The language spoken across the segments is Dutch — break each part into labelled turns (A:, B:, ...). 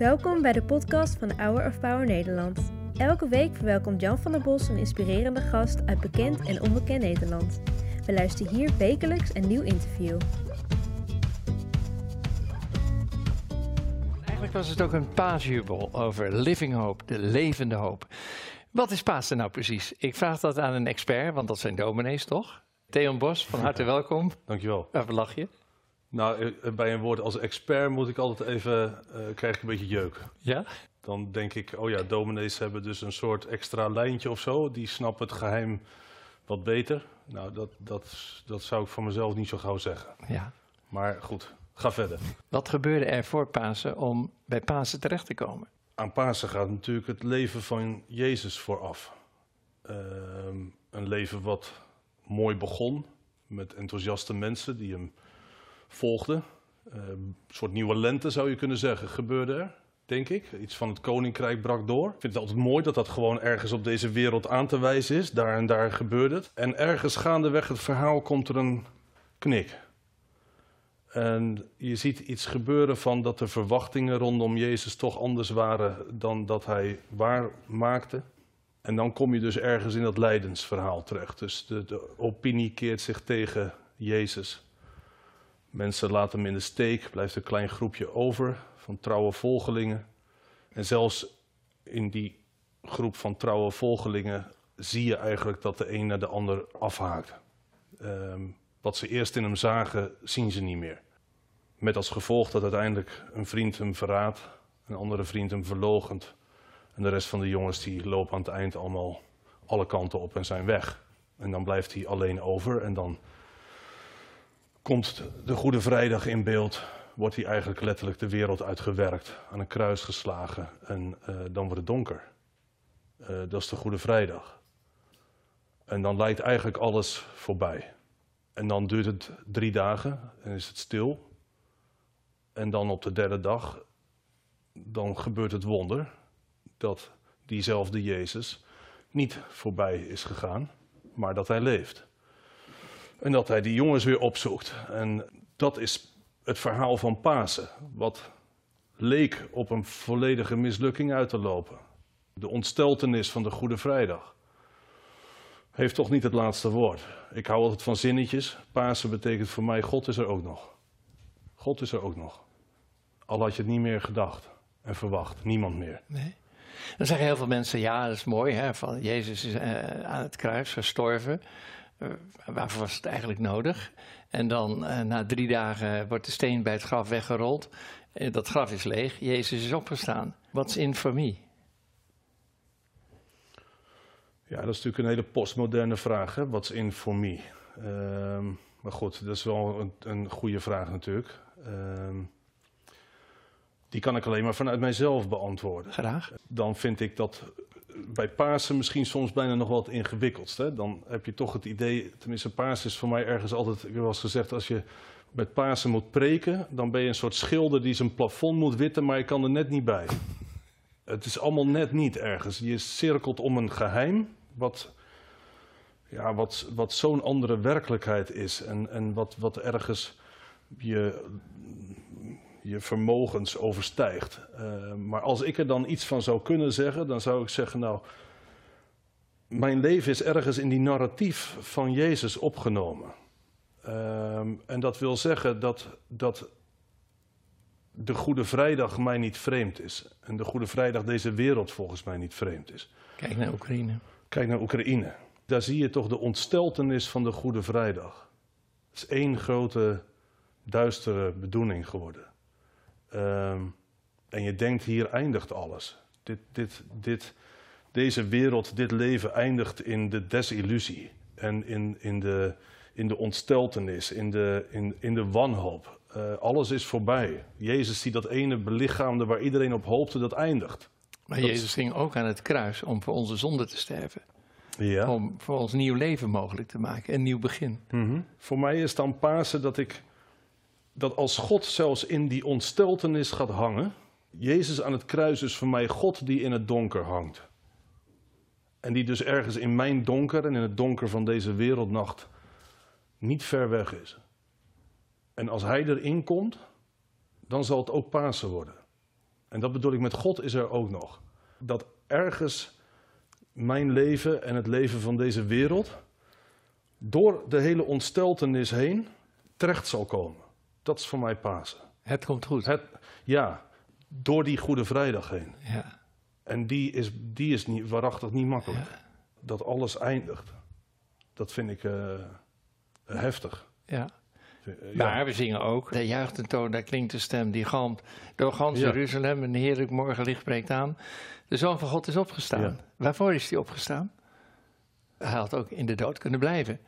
A: Welkom bij de podcast van Hour of Power Nederland. Elke week verwelkomt Jan van der Bos een inspirerende gast uit bekend en onbekend Nederland. We luisteren hier wekelijks een nieuw interview.
B: Eigenlijk was het ook een paasjubel over Living Hope, de levende hoop. Wat is Pasen nou precies? Ik vraag dat aan een expert, want dat zijn dominees toch? Theon Bos, van harte welkom.
C: Dankjewel.
B: Waarvoor lach je?
C: Nou, eh, bij een woord als expert moet ik altijd even, eh, krijg ik een beetje jeuk.
B: Ja?
C: Dan denk ik, oh ja, dominees hebben dus een soort extra lijntje of zo. Die snappen het geheim wat beter. Nou, dat, dat, dat zou ik van mezelf niet zo gauw zeggen.
B: Ja.
C: Maar goed, ga verder.
B: Wat gebeurde er voor Pasen om bij Pasen terecht te komen?
C: Aan Pasen gaat natuurlijk het leven van Jezus vooraf. Ehm, een leven wat mooi begon met enthousiaste mensen die hem volgden. Ehm, een soort nieuwe lente zou je kunnen zeggen, gebeurde er, denk ik. Iets van het koninkrijk brak door. Ik vind het altijd mooi dat dat gewoon ergens op deze wereld aan te wijzen is. Daar en daar gebeurde het. En ergens gaandeweg het verhaal komt er een knik. En je ziet iets gebeuren van dat de verwachtingen rondom Jezus toch anders waren dan dat hij waar maakte. En dan kom je dus ergens in dat lijdensverhaal terecht. Dus de opinie keert zich tegen Jezus. Mensen laten hem in de steek, blijft een klein groepje over van trouwe volgelingen. En zelfs in die groep van trouwe volgelingen zie je eigenlijk dat de een naar de ander afhaakt. Ehm, wat ze eerst in hem zagen, zien ze niet meer. Met als gevolg dat uiteindelijk een vriend hem verraadt, een andere vriend hem verlogent. En de rest van de jongens die lopen aan het eind allemaal alle kanten op en zijn weg. En dan blijft hij alleen over en dan komt de Goede Vrijdag in beeld. Wordt hij eigenlijk letterlijk de wereld uitgewerkt, aan een kruis geslagen en uh, dan wordt het donker. Uh, dat is de Goede Vrijdag. En dan lijkt eigenlijk alles voorbij. En dan duurt het drie dagen en is het stil. En dan op de derde dag, dan gebeurt het wonder dat diezelfde Jezus niet voorbij is gegaan, maar dat hij leeft. En dat hij die jongens weer opzoekt. En dat is het verhaal van Pasen, wat leek op een volledige mislukking uit te lopen. De ontsteltenis van de Goede Vrijdag heeft toch niet het laatste woord. Ik hou altijd van zinnetjes. Pasen betekent voor mij, God is er ook nog. God is er ook nog. Al had je het niet meer gedacht en verwacht, niemand meer.
B: Nee. Dan zeggen heel veel mensen, ja, dat is mooi, hè, van Jezus is uh, aan het kruis gestorven. Uh, waarvoor was het eigenlijk nodig? En dan uh, na drie dagen wordt de steen bij het graf weggerold. dat graf is leeg, Jezus is opgestaan. What's in for me?
C: Ja, dat is natuurlijk een hele postmoderne vraag, hè? What's in for me? Ehm, maar goed, dat is wel een, een goede vraag natuurlijk. Ehm, die kan ik alleen maar vanuit mijzelf beantwoorden.
B: Graag.
C: Dan vind ik dat bij Pasen misschien soms bijna nog wat ingewikkeldst. Hè? Dan heb je toch het idee, tenminste Pasen is voor mij ergens altijd, ik eens gezegd, als je met Pasen moet preken, dan ben je een soort schilder die zijn plafond moet witten, maar je kan er net niet bij. Het is allemaal net niet ergens. Je cirkelt om een geheim, wat, ja, wat, wat zo'n andere werkelijkheid is. En, en wat, wat ergens je je vermogens overstijgt. Uh, maar als ik er dan iets van zou kunnen zeggen, dan zou ik zeggen, nou, mijn leven is ergens in die narratief van Jezus opgenomen. Uh, en dat wil zeggen dat, dat de Goede Vrijdag mij niet vreemd is. En de Goede Vrijdag deze wereld volgens mij niet vreemd is.
B: Kijk naar Oekraïne.
C: Kijk naar Oekraïne. Daar zie je toch de ontsteltenis van de Goede Vrijdag. Het is één grote duistere bedoeling geworden. Um, en je denkt, hier eindigt alles. Dit, dit, dit, deze wereld, dit leven eindigt in de desillusie. En in, in, de, in de ontsteltenis, in de, in, in de wanhoop. Uh, alles is voorbij. Jezus die dat ene belichaamde waar iedereen op hoopte, dat eindigt.
B: Maar
C: dat
B: Jezus ging ook aan het kruis om voor onze zonde te sterven.
C: Ja.
B: Om voor ons nieuw leven mogelijk te maken, een nieuw begin.
C: Mm -hmm. Voor mij is dan Pasen dat ik dat als God zelfs in die ontsteltenis gaat hangen, Jezus aan het kruis is voor mij God die in het donker hangt. En die dus ergens in mijn donker en in het donker van deze wereldnacht niet ver weg is. En als Hij erin komt, dan zal het ook Pasen worden. En dat bedoel ik met God is er ook nog. Dat ergens mijn leven en het leven van deze wereld door de hele ontsteltenis heen terecht zal komen. Dat is voor mij Pasen.
B: Het komt goed.
C: Het, ja, door die Goede Vrijdag heen.
B: Ja.
C: En die is, die is niet, waarachtig niet makkelijk. Dat alles eindigt. Dat vind ik eh, heftig.
B: Ja.
C: Eh,
B: Maar we zingen ook. Daar juicht een toon, daar klinkt de stem die galmt. Door gans
C: Ja.
B: Jeruzalem, een heerlijk morgenlicht breekt aan. De Zoon van God is opgestaan.
C: Ja.
B: Waarvoor is hij opgestaan? Hij had ook in de dood kunnen blijven.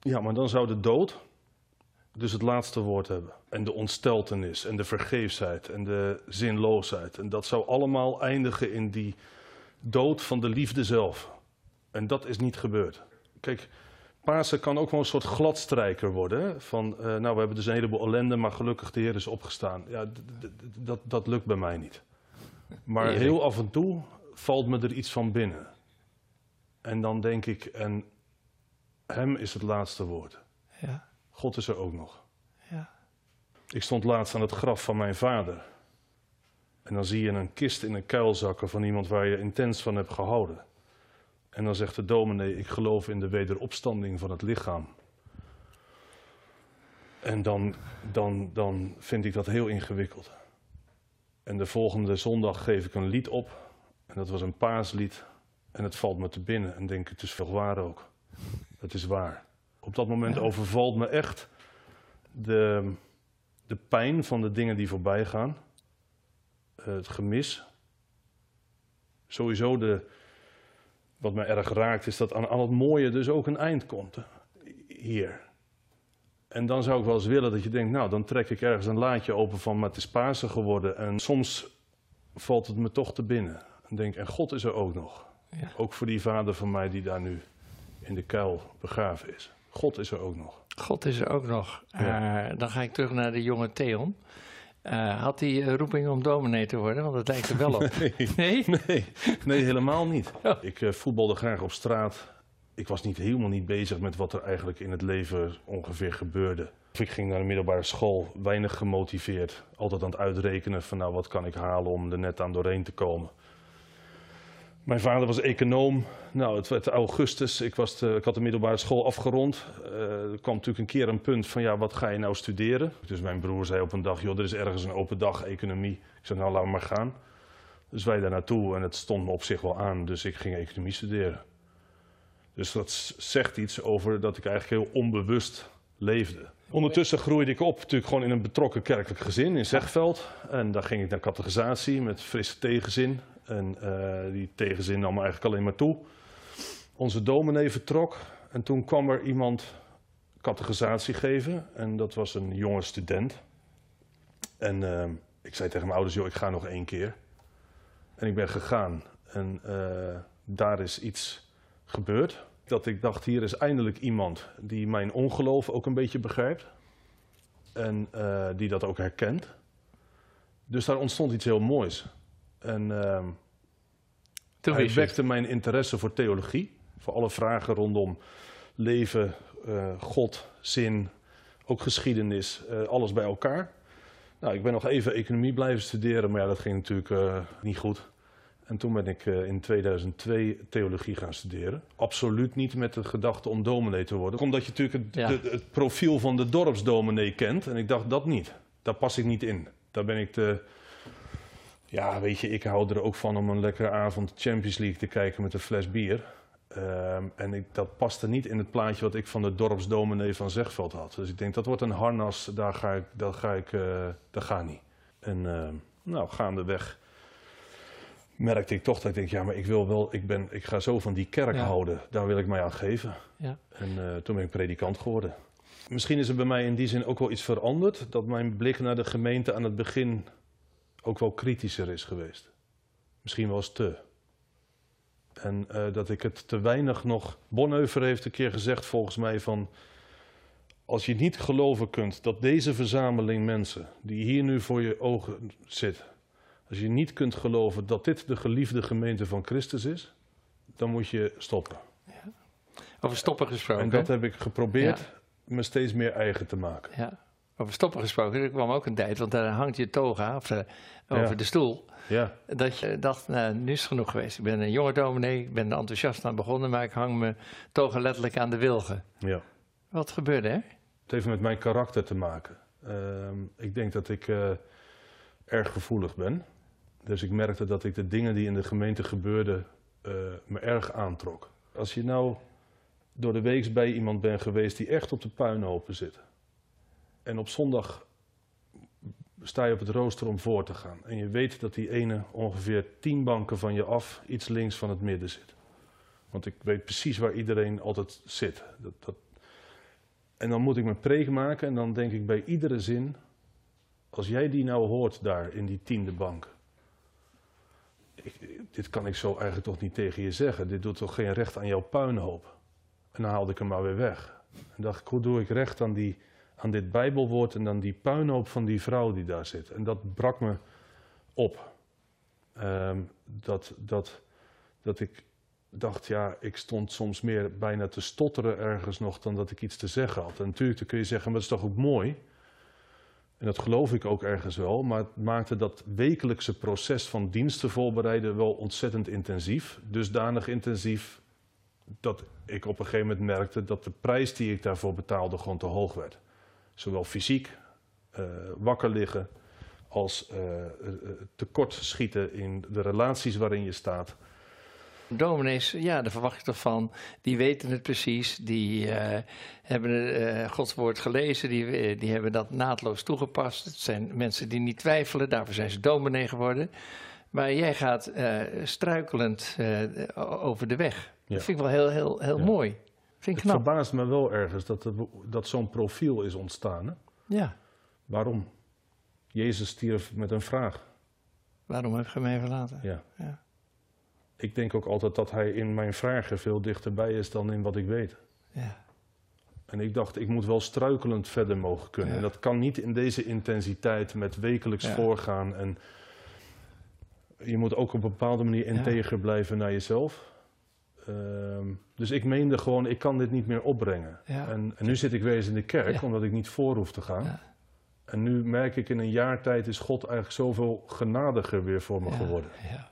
C: Ja, maar dan zou de dood dus het laatste woord hebben. En de ontsteltenis en de vergeefsheid en de zinloosheid. En dat zou allemaal eindigen in die dood van de liefde zelf. En dat is niet gebeurd. Kijk, Pasen kan ook wel een soort gladstrijker worden. Hè? Van, eh, nou, we hebben dus een heleboel ellende, maar gelukkig de Heer is opgestaan. Ja, dat, dat lukt bij mij niet. Maar heel af en toe valt me er iets van binnen. En dan denk ik, en hem is het laatste woord.
B: Ja.
C: God is er ook nog.
B: Ja.
C: Ik stond laatst aan het graf van mijn vader. En dan zie je een kist in een kuil zakken van iemand waar je intens van hebt gehouden. En dan zegt de dominee, ik geloof in de wederopstanding van het lichaam. En dan, dan, dan vind ik dat heel ingewikkeld. En de volgende zondag geef ik een lied op. En dat was een paaslied. En het valt me te binnen. En denk, het is veel waar ook. Het is waar. Op dat moment overvalt me echt de, de pijn van de dingen die voorbij gaan. Eh, het gemis. Sowieso de, wat mij erg raakt is dat aan al het mooie dus ook een eind komt. hè, Hier. En dan zou ik wel eens willen dat je denkt, nou dan trek ik ergens een laadje open van, maar het is Pasen geworden. En soms valt het me toch te binnen. En denk, en God is er ook nog.
B: Ja.
C: Ook voor die vader van mij die daar nu in de kuil begraven is. God is er ook nog.
B: God is er ook nog.
C: Ja.
B: Eh, dan ga ik terug naar de jonge Theon. Eh, had hij eh, roeping om dominee te worden? Want het lijkt er wel op.
C: Nee,
B: Nee?
C: nee, nee helemaal niet.
B: Oh.
C: Ik voetbalde graag op straat. Ik was niet, helemaal niet bezig met wat er eigenlijk in het leven ongeveer gebeurde. Of ik ging naar de middelbare school, weinig gemotiveerd. Altijd aan het uitrekenen van nou wat kan ik halen om er net aan doorheen te komen. Mijn vader was econoom. Nou, het werd augustus. Ik, was ik had de middelbare school afgerond. Eh, er kwam natuurlijk een keer een punt van, ja, wat ga je nou studeren? Dus mijn broer zei op een dag, joh, er is ergens een open dag economie. Ik zei, nou, laat maar gaan. Dus wij daar naartoe en het stond me op zich wel aan. Dus ik ging economie studeren. Dus dat zegt iets over dat ik eigenlijk heel onbewust leefde. Ondertussen groeide ik op, natuurlijk gewoon in een betrokken kerkelijk gezin in Zegveld. En daar ging ik naar catechisatie met frisse tegenzin. En eh, die tegenzin nam eigenlijk alleen maar toe. Onze dominee vertrok en toen kwam er iemand catechisatie geven. En dat was een jonge student. En eh, ik zei tegen mijn ouders, joh, ik ga nog één keer. En ik ben gegaan. En eh, daar is iets gebeurd. Dat ik dacht, hier is eindelijk iemand die mijn ongeloof ook een beetje begrijpt. En eh, die dat ook herkent. Dus daar ontstond iets heel moois. En ehm,
B: Toen
C: hij wekte mijn interesse voor theologie. Voor alle vragen rondom leven, eh, God, zin, ook geschiedenis, eh, alles bij elkaar. Nou, ik ben nog even economie blijven studeren, maar ja, dat ging natuurlijk eh, niet goed. En toen ben ik in 2002 theologie gaan studeren. Absoluut niet met de gedachte om dominee te worden. Omdat je natuurlijk het,
B: Ja.
C: de- het profiel van de dorpsdominee kent. En ik dacht, dat niet. Daar pas ik niet in. Daar ben ik te... Ja, weet je, ik hou er ook van om een lekkere avond Champions League te kijken met een fles bier. Ehm, en ik, dat paste niet in het plaatje wat ik van de dorpsdominee van Zegveld had. Dus ik denk, dat wordt een harnas, daar ga ik, daar ga ik, eh, dat gaat niet. En ehm, nou, gaandeweg merkte ik toch dat ik denk, ja, maar ik wil wel, ik, ben, ik ga zo van die kerk
B: Ja.
C: houden. Daar wil ik mij aan geven.
B: Ja.
C: En eh, toen ben ik predikant geworden. Misschien is er bij mij in die zin ook wel iets veranderd. Dat mijn blik naar de gemeente aan het begin ook wel kritischer is geweest. Misschien wel eens te. En eh, dat ik het te weinig nog. Bonhoeffer heeft een keer gezegd, volgens mij, van. Als je niet geloven kunt dat deze verzameling mensen, die hier nu voor je ogen zit, als je niet kunt geloven dat dit de geliefde gemeente van Christus is, dan moet je stoppen.
B: Over stoppen gesproken.
C: En dat heb ik geprobeerd me steeds meer eigen te maken.
B: Ja. Over stoppen gesproken, er kwam ook een tijd, want daar hangt je toga of, eh, over
C: Ja.
B: de stoel.
C: Ja,
B: Dat je dacht, nou, nu is het genoeg geweest. Ik ben een jonge dominee, ik ben er enthousiast aan begonnen, maar ik hang mijn toga letterlijk aan de wilgen.
C: ja.
B: Wat gebeurde er?
C: Het heeft met mijn karakter te maken. Ehm, ik denk dat ik eh, erg gevoelig ben. Dus ik merkte dat ik de dingen die in de gemeente gebeurden eh, me erg aantrok. Als je nou door de week bij iemand bent geweest die echt op de puinhopen zit. En op zondag sta je op het rooster om voor te gaan. En je weet dat die ene ongeveer tien banken van je af iets links van het midden zit. Want ik weet precies waar iedereen altijd zit. Dat, dat, en dan moet ik mijn preek maken en dan denk ik bij iedere zin, als jij die nou hoort daar in die tiende bank. Ik, dit kan ik zo eigenlijk toch niet tegen je zeggen. Dit doet toch geen recht aan jouw puinhoop. En dan haalde ik hem maar weer weg. En dacht ik, hoe doe ik recht aan, die, aan dit Bijbelwoord en dan die puinhoop van die vrouw die daar zit. En dat brak me op. Ehm, dat, dat, dat ik dacht, ja, ik stond soms meer bijna te stotteren ergens nog dan dat ik iets te zeggen had. En natuurlijk dan kun je zeggen, maar dat is toch ook mooi? En dat geloof ik ook ergens wel, maar het maakte dat wekelijkse proces van diensten voorbereiden wel ontzettend intensief. Dusdanig intensief dat ik op een gegeven moment merkte dat de prijs die ik daarvoor betaalde gewoon te hoog werd. Zowel fysiek, eh, wakker liggen, als eh, eh, tekort schieten in de relaties waarin je staat.
B: Dominees, ja, daar verwacht je toch van. Die weten het precies. Die hebben eh, Gods woord gelezen. Die, die hebben dat naadloos toegepast. Het zijn mensen die niet twijfelen. Daarvoor zijn ze dominee geworden. Maar jij gaat struikelend over de weg.
C: Ja.
B: Dat vind ik wel heel, heel, heel
C: Ja.
B: mooi. Vind ik
C: Het
B: knap.
C: verbaast me wel ergens dat, er, dat zo'n profiel is ontstaan. Hè?
B: Ja.
C: Waarom? Jezus stierf met een vraag.
B: Waarom heb je mij verlaten?
C: Ja.
B: Ja.
C: Ik denk ook altijd dat hij in mijn vragen veel dichterbij is dan in wat ik weet.
B: Ja.
C: En ik dacht, ik moet wel struikelend verder mogen kunnen.
B: Ja.
C: En dat kan niet in deze intensiteit met wekelijks
B: Ja.
C: voorgaan. En je moet ook op een bepaalde manier integer blijven naar jezelf. Ehm, dus ik meende gewoon, ik kan dit niet meer opbrengen.
B: Ja.
C: En, en nu zit ik weer eens in de kerk,
B: Ja.
C: omdat ik niet voor hoef te gaan.
B: Ja.
C: En nu merk ik in een jaar tijd is God eigenlijk zoveel genadiger weer voor me geworden.
B: Ja.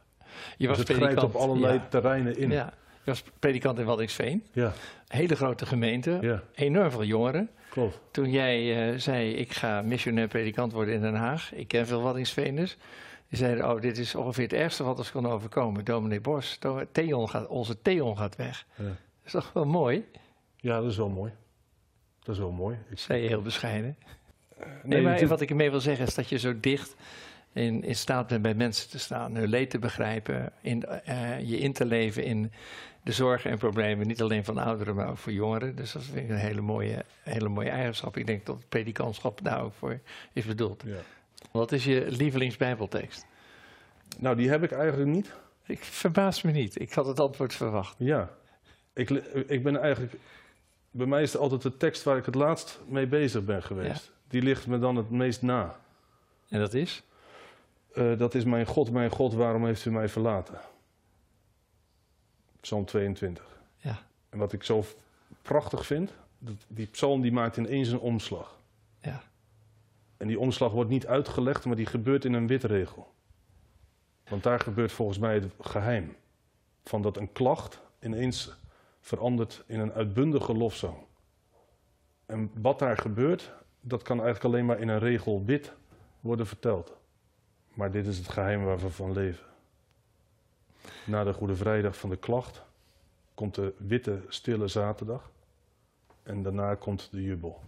B: Je was
C: Dus het grijpt
B: predikant.
C: op allerlei terreinen in.
B: Ja. Je was predikant in Waddinxveen.
C: ja,
B: Hele grote gemeente.
C: ja,
B: Enorm veel jongeren.
C: klopt.
B: Toen jij eh, zei, ik ga missionair predikant worden in Den Haag. Ik ken veel Waddinxveeners. Die zeiden, oh, dit is ongeveer het ergste wat ons kan overkomen. Dominee Bos, Theon gaat, onze Theon gaat weg.
C: Ja.
B: Dat is toch wel mooi?
C: ja, dat is wel mooi. Dat is wel mooi. Ik,
B: zei je heel bescheiden. Nee,
C: nee,
B: maar wat ik ermee wil zeggen is dat je zo dicht in, in staat bent bij mensen te staan. Hun leed te begrijpen. In, eh, je in te leven in de zorgen en problemen. Niet alleen van ouderen, maar ook voor jongeren. Dus dat vind ik een hele mooie, hele mooie eigenschap. Ik denk dat het predikantschap daar ook voor is bedoeld.
C: ja.
B: Wat is je lievelingsbijbeltekst?
C: Nou, die heb ik eigenlijk niet.
B: Ik verbaas me niet. Ik had het antwoord verwacht.
C: Ja. Ik, ik ben eigenlijk... Bij mij is het altijd de tekst waar ik het laatst mee bezig ben geweest. Die ligt me dan het meest na.
B: En dat is?
C: Eh, dat is mijn God, mijn God, waarom heeft u mij verlaten? Psalm 22.
B: Ja.
C: En wat ik zo prachtig vind, dat die psalm die maakt ineens een omslag.
B: Ja.
C: En die omslag wordt niet uitgelegd, maar die gebeurt in een witregel. Want daar gebeurt volgens mij het geheim. Van dat een klacht ineens verandert in een uitbundige lofzang. En wat daar gebeurt, dat kan eigenlijk alleen maar in een regel wit worden verteld. Maar dit is het geheim waar we van leven. Na de Goede Vrijdag van de klacht komt de witte, stille zaterdag. En daarna komt de jubel.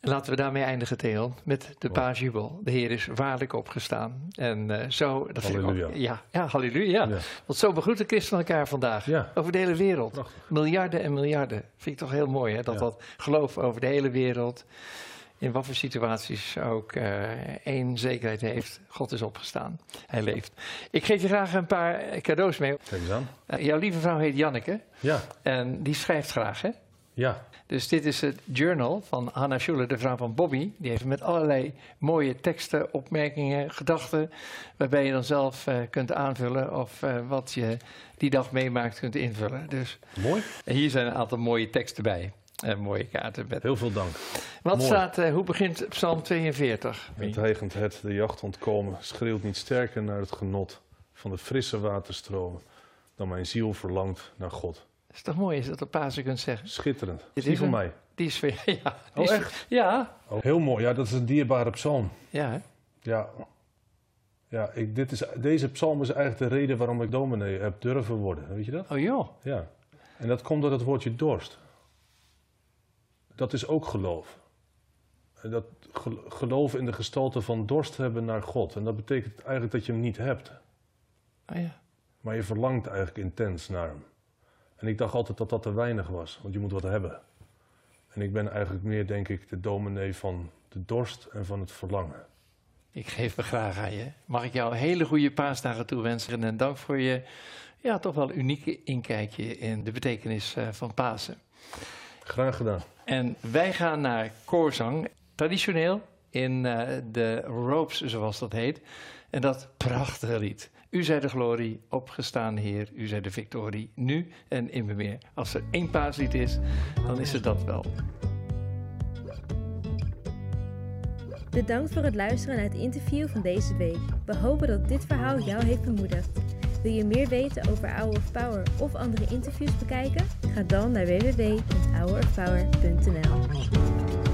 B: En laten we daarmee eindigen, Theon, met de paasjubel. De Heer is waarlijk opgestaan. En eh, zo... Dat vind ik ook-
C: Halleluja.
B: ja, ja, halleluja.
C: Ja.
B: Want zo begroeten christenen elkaar vandaag.
C: Ja.
B: Over de hele wereld.
C: Prachtig.
B: Miljarden en miljarden. Vind ik toch heel mooi, hè? Dat
C: Ja.
B: dat geloof over de hele wereld... in wat voor situaties ook eh, één zekerheid heeft. God is opgestaan. Hij leeft. Ik geef je graag een paar cadeaus mee.
C: Kijk eens aan.
B: Eh, jouw lieve vrouw heet Janneke.
C: Ja,
B: En die schrijft graag, hè?
C: Ja,
B: Dus dit is het journal van Hannah Schuller, de vrouw van Bobby. Die heeft met allerlei mooie teksten, opmerkingen, gedachten... waarbij je dan zelf eh, kunt aanvullen of eh, wat je die dag meemaakt kunt invullen. Dus
C: mooi.
B: en hier zijn een aantal mooie teksten bij. Een mooie kaarten. Met.
C: Heel veel dank.
B: Wat
C: Mooi.
B: staat, eh, hoe begint Psalm 42?
C: Het regent het, de jacht ontkomen, schreeuwt niet sterker naar het genot van de frisse waterstromen dan mijn ziel verlangt naar God.
B: Is toch mooi je dat op Pasen kunt zeggen?
C: Schitterend.
B: Dit
C: Is die
B: is
C: van
B: een-
C: mij?
B: Die is weer, ja. die
C: Oh,
B: is-
C: echt?
B: Ja.
C: Oh, heel mooi. Ja, dat is een dierbare psalm.
B: Ja, hè?
C: Ja, ja ik, dit is, deze psalm is eigenlijk de reden waarom ik dominee heb durven worden. Weet je dat?
B: Oh joh.
C: Ja. En dat komt door het woordje dorst. Dat is ook geloof. Dat gel- geloof in de gestalte van dorst hebben naar God. En dat betekent eigenlijk dat je hem niet hebt.
B: Oh ja.
C: Maar je verlangt eigenlijk intens naar hem. En ik dacht altijd dat dat te weinig was, want je moet wat hebben. En ik ben eigenlijk meer, denk ik, de dominee van de dorst en van het verlangen.
B: Ik geef me graag aan je. Mag ik jou hele goede paasdagen toewensen en dank voor je ja, toch wel unieke inkijkje in de betekenis eh, van Pasen.
C: Graag gedaan.
B: En wij gaan naar koorzang, traditioneel in eh, de ropes zoals dat heet. En dat prachtige lied. U zij de glorie, opgestaan Heer, u zij de victorie, nu en immer meer. Als er één paaslied is, dan is het dat wel.
A: Bedankt voor het luisteren naar het interview van deze week. We hopen dat dit verhaal jou heeft bemoedigd. Wil je meer weten over Hour of Power of andere interviews bekijken? Ga dan naar www.hourofpower.nl